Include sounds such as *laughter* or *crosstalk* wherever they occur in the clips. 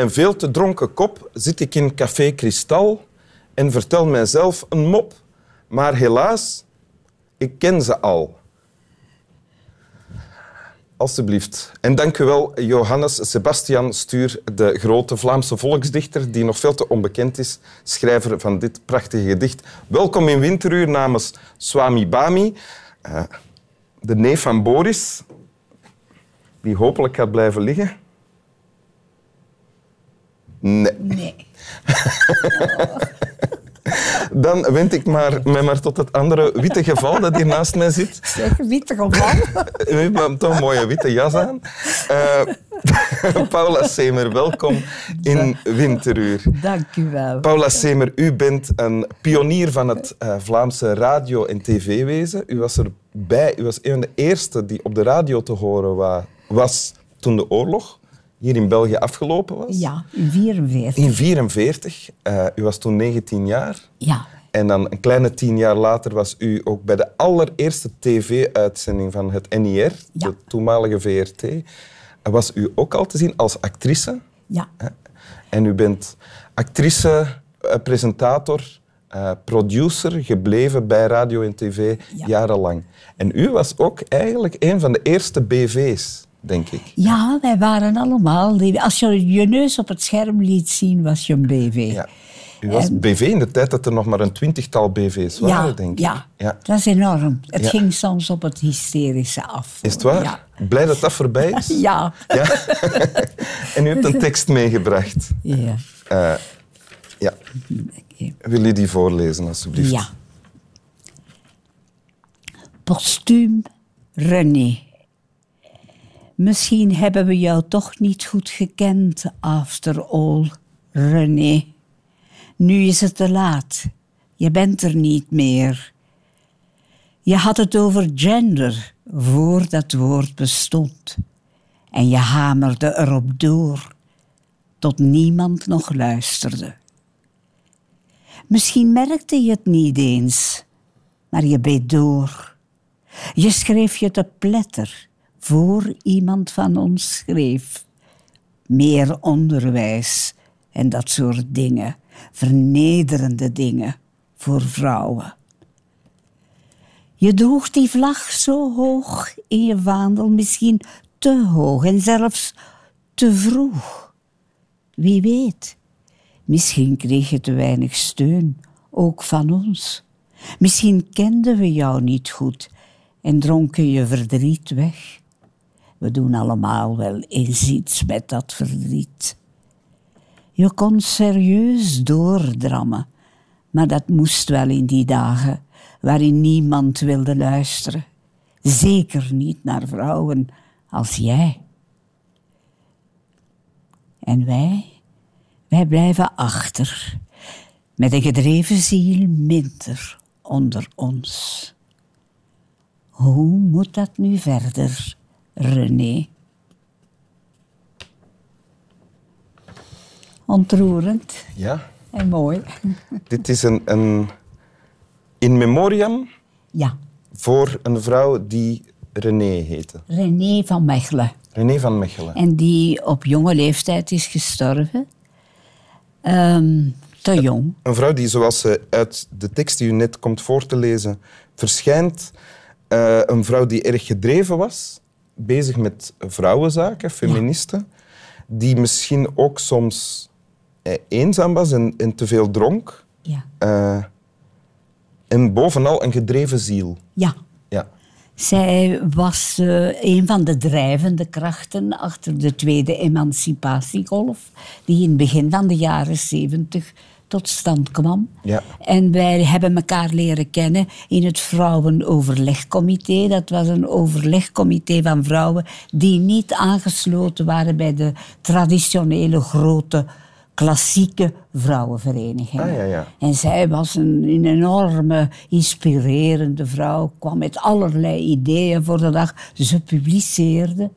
Mijn veel te dronken kop zit ik in Café Kristal en vertel mijzelf een mop. Maar helaas, ik ken ze al. Alsjeblieft. En dank u wel, Johannes Sebastian Stuur, de grote Vlaamse volksdichter die nog veel te onbekend is, schrijver van dit prachtige gedicht. Welkom in Winteruur namens Swami Bami, uh, de neef van Boris, die hopelijk gaat blijven liggen. Nee. Nee. *laughs* Dan wend ik maar, mij maar tot het andere witte geval dat hier naast mij zit. *laughs* Zeg, witte geval. *laughs* U hebt toch een mooie witte jas aan. Uh, Paula Semer, welkom in Winteruur. Dank u wel. Paula Semer, u bent een pionier van het uh, Vlaamse radio- en tv-wezen. U was erbij, u was een van de eerste die op de radio te horen was toen de oorlog hier in België afgelopen was. Ja, in 1944. In 1944. Uh, u was toen 19 jaar. Ja. En dan een kleine tien jaar later was u ook bij de allereerste tv-uitzending van het NIR, ja. de toenmalige VRT. Was u ook al te zien als actrice? Ja. En u bent actrice, eh, presentator, uh, producer gebleven bij radio en tv Ja. jarenlang. En u was ook eigenlijk een van de eerste BV's, denk ik. Ja, wij waren allemaal... Als je je neus op het scherm liet zien, was je een BV. Ja. U was BV in de tijd dat er nog maar een twintigtal BV's waren, ja, denk ik. ja. ja. dat is enorm. Het Ja. ging soms op het hysterische af. Is het waar? Ja. Blij dat dat voorbij is? *laughs* Ja. Ja. *laughs* en u hebt een tekst meegebracht. Ja. Eh, ja. Wil je die voorlezen, alsjeblieft? Ja. Postuum René. Misschien hebben we jou toch niet goed gekend, after all, René. Nu is het te laat. Je bent er niet meer. Je had het over gender voor dat woord bestond. En je hamerde erop door, tot niemand nog luisterde. Misschien merkte je het niet eens, maar je beet door. Je schreef je te pletter voor iemand van ons schreef. Meer onderwijs en dat soort dingen, vernederende dingen voor vrouwen. Je droeg die vlag zo hoog in je vaandel, misschien te hoog en zelfs te vroeg. Wie weet, misschien kreeg je te weinig steun, ook van ons. Misschien kenden we jou niet goed en dronken je verdriet weg. We doen allemaal wel eens iets met dat verdriet. Je kon serieus doordrammen, maar dat moest wel in die dagen waarin niemand wilde luisteren. Zeker niet naar vrouwen als jij. En wij, wij blijven achter, met een gedreven ziel minder onder ons. Hoe moet dat nu verder, René? Ontroerend Ja. en mooi. Dit is een, een in memoriam Ja, voor een vrouw die René heette. René van Mechelen. René van Mechelen. En die op jonge leeftijd is gestorven. Ehm, te jong. Een vrouw die, zoals ze uit de tekst die u net komt voor te lezen, verschijnt. eh, een vrouw die erg gedreven was, bezig met vrouwenzaken, feministen. Die misschien ook soms eh, eenzaam was en, en te veel dronk. Ja. Eh, en bovenal een gedreven ziel. ja. Ja. Zij was eh, een van de drijvende krachten achter de tweede emancipatiegolf, die in het begin van de jaren zeventig tot stand kwam. Ja. En wij hebben elkaar leren kennen in het Vrouwenoverlegcomité. Dat was een overlegcomité van vrouwen die niet aangesloten waren bij de traditionele grote klassieke vrouwenverenigingen. Ah, ja, ja. En zij was een, een enorme, inspirerende vrouw, kwam met allerlei ideeën voor de dag. Ze publiceerde.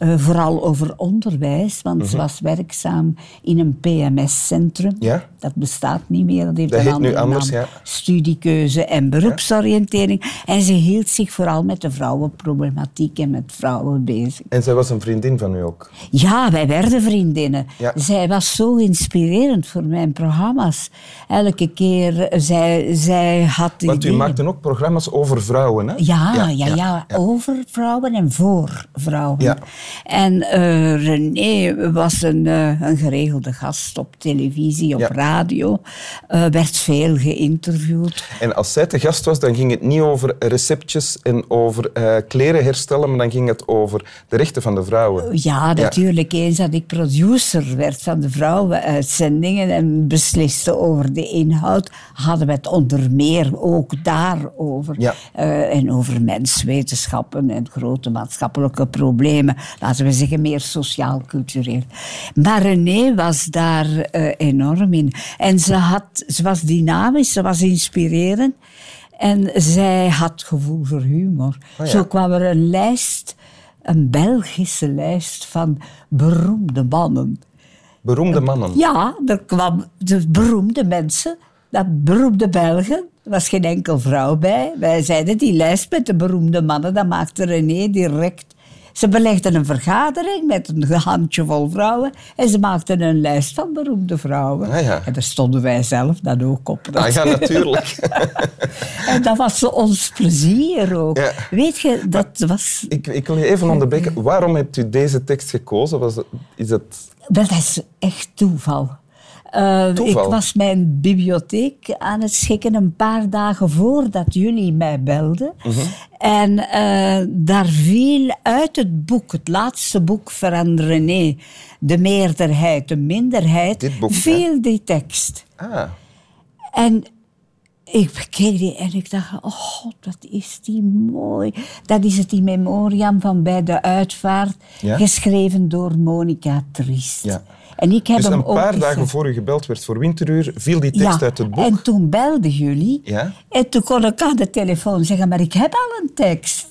Eh, vooral over onderwijs, want ze was werkzaam in een PMS-centrum. Mhm. Ja. Dat bestaat niet meer, dat heeft Dat een heet nu andere anders, naam. ja. Studiekeuze en beroepsoriëntering. En ze hield zich vooral met de vrouwenproblematiek en met vrouwen bezig. En zij was een vriendin van u ook. Ja, wij werden vriendinnen. Ja. Zij was zo inspirerend voor mijn programma's. Elke keer, eh, zij, zij had Want u ideeën. maakte ook programma's over vrouwen, hè? Ja, ja, ja, over vrouwen en voor vrouwen. En eh, René was een, eh, een geregelde gast op televisie, op Ja. radio. Eh, werd veel geïnterviewd. En als zij te gast was, dan ging het niet over receptjes en over kleren herstellen, maar dan ging het over de rechten van de vrouwen. Ja, natuurlijk. Eens dat ik producer werd van de vrouwenuitzendingen en besliste over de inhoud, hadden we het onder meer ook daarover. Ja. En over menswetenschappen en grote maatschappelijke problemen. Laten we zeggen, meer sociaal-cultureel. Maar René was daar eh, enorm in. En ze, had, ze was dynamisch, ze was inspirerend. En zij had gevoel voor humor. Oh ja. Zo kwam er een lijst, een Belgische lijst van beroemde mannen. Beroemde mannen. Ja, er kwamen de beroemde mensen, dat beroemde Belgen. Er was geen enkel vrouw bij. Wij zeiden die lijst met de beroemde mannen, dat maakte René direct. Ze belegden een vergadering met een handjevol vrouwen en ze maakten een lijst van beroemde vrouwen. Ah, ja. En daar stonden wij zelf dan ook op. Ah, ja, *laughs* natuurlijk. En dat was ons plezier ook. Ja. Weet je, dat was... ik, ik wil je even onderbreken. Waarom hebt u deze tekst gekozen? Was is het... Wel, dat is echt toeval. Eh? Ik was mijn bibliotheek aan het schikken een paar dagen voordat jullie mij belden. Mhm. En eh, daar viel uit het boek, het laatste boek van René, de meerderheid, de minderheid, Dit boek, hè? viel die tekst. Ah, En ik bekeek die en ik dacht, oh god, wat is die mooi. Dat is het in memoriam van bij de uitvaart, Ja? geschreven door Monica Triest. Ja. En ik heb dus hem een paar dagen voor u gebeld werd voor Winteruur, viel die tekst ja, uit het boek. En toen belden jullie. Ja? En toen kon ik aan de telefoon zeggen, maar ik heb al een tekst.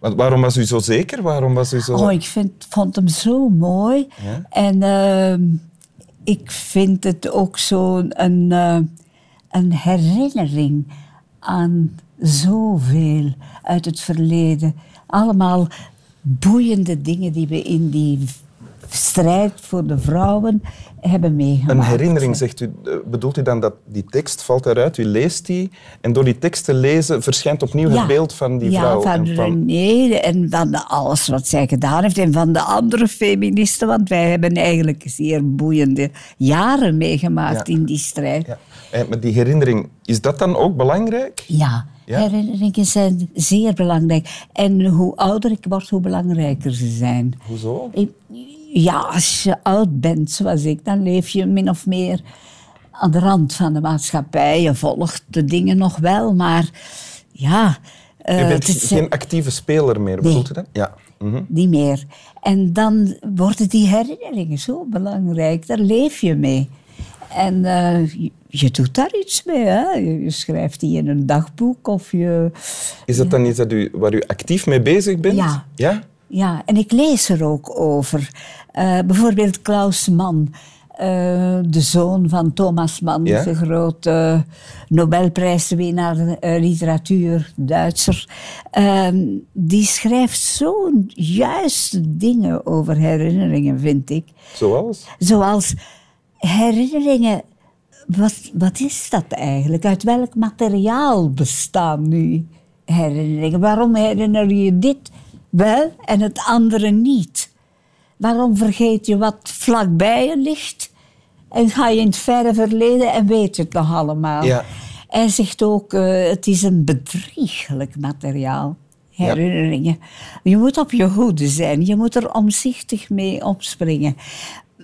Want waarom was u zo zeker? Waarom was u zo... Oh, ik vind, vond hem zo mooi. Ja? En ehm, ik vind het ook zo een, eh, een herinnering aan zoveel uit het verleden. Allemaal boeiende dingen die we in die strijd voor de vrouwen hebben meegemaakt. Een herinnering, zegt u. Eh, Bedoelt u dan dat die tekst valt eruit, u leest die, en door die tekst te lezen verschijnt opnieuw het beeld van die ja, vrouw? van en René en van alles wat zij gedaan heeft en van de andere feministen, want wij hebben eigenlijk zeer boeiende jaren meegemaakt Ja. in die strijd. Ja. Eh, Maar die herinnering, is dat dan ook belangrijk? Ja, Ja? herinneringen zijn zeer belangrijk. En hoe ouder ik word, hoe belangrijker ze zijn. Hoezo? Ik- Ja, als je oud bent zoals ik, dan leef je min of meer aan de rand van de maatschappij. Je volgt de dingen nog wel, maar ja... eh, Je bent zijn- geen actieve speler meer, bedoelt u dat? Ja. Mhm. niet meer. En dan worden die herinneringen zo belangrijk, daar leef je mee. En eh, je, je doet daar iets mee. Hè? Je, je schrijft die in een dagboek of je... Is dat dan iets dat u, waar u actief mee bezig bent? Ja. Ja? Ja, en ik lees er ook over. Eh, bijvoorbeeld Klaus Mann, eh, de zoon van Thomas Mann, Ja. de grote Nobelprijswinnaar eh, literatuur, Duitser. Ehm, die schrijft zo'n juiste dingen over herinneringen, vind ik. Zoals? Zoals herinneringen. Wat, wat is dat eigenlijk? Uit welk materiaal bestaan nu herinneringen? Waarom herinner je dit wel en het andere niet? Waarom vergeet je wat vlakbij je ligt en ga je in het verre verleden en weet je het nog allemaal? Ja. Hij zegt ook, eh, het is een bedriegelijk materiaal, herinneringen. Je moet op je hoede zijn, je moet er omzichtig mee opspringen.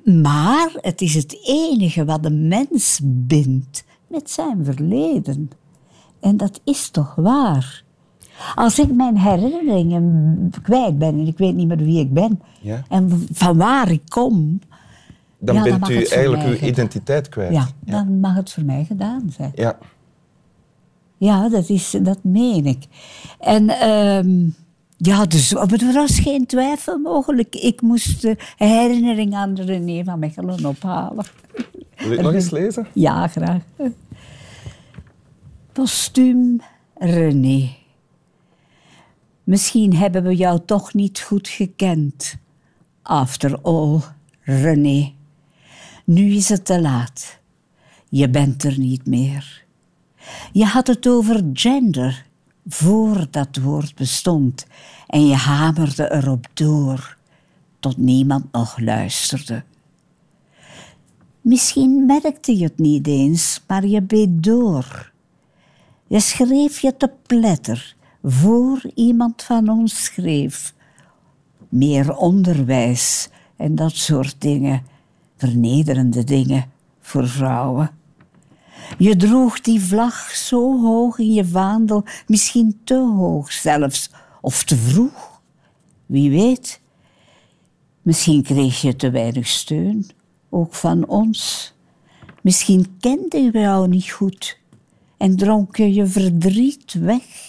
Maar het is het enige wat de mens bindt met zijn verleden. En dat is toch waar? Als ik mijn herinneringen kwijt ben en ik weet niet meer wie ik ben Ja. en van waar ik kom, Dan Ja, bent u eigenlijk uw identiteit kwijt. ja, dan mag het voor mij gedaan zijn. Ja. Ja, dat, is, dat meen ik. En ehm, Ja, dus er was geen twijfel mogelijk. Ik moest de herinnering aan René van Mechelen ophalen. Wil je het nog eens lezen? Ja, graag. Postuum René. Misschien hebben we jou toch niet goed gekend. After all, René. Nu is het te laat. Je bent er niet meer. Je had het over gender voor dat woord bestond en je hamerde erop door tot niemand nog luisterde. Misschien merkte je het niet eens, maar je beet door. Je schreef je te pletter voor iemand van ons schreef. Meer onderwijs en dat soort dingen, vernederende dingen voor vrouwen. Je droeg die vlag zo hoog in je vaandel, misschien te hoog zelfs, of te vroeg. Wie weet. Misschien kreeg je te weinig steun, ook van ons. Misschien kende je jou niet goed en dronk je je verdriet weg.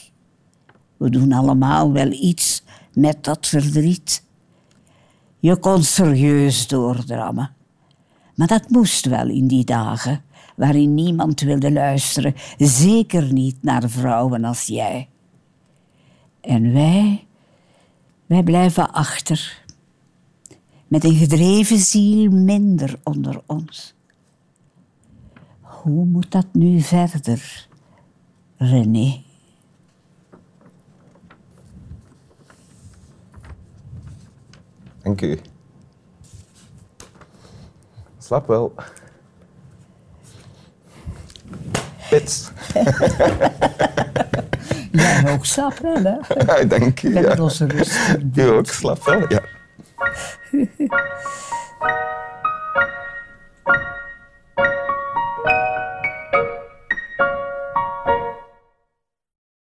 We doen allemaal wel iets met dat verdriet. Je kon serieus doordrammen. Maar dat moest wel in die dagen waarin niemand wilde luisteren, zeker niet naar vrouwen als jij. En wij, wij blijven achter, met een gedreven ziel minder onder ons. Hoe moet dat nu verder, René? Dank u. Slap wel. Pits. Jij ook slapen, hè? Dank je. Dat Ja. was een rustig Je ook, slap wel, *laughs* ja.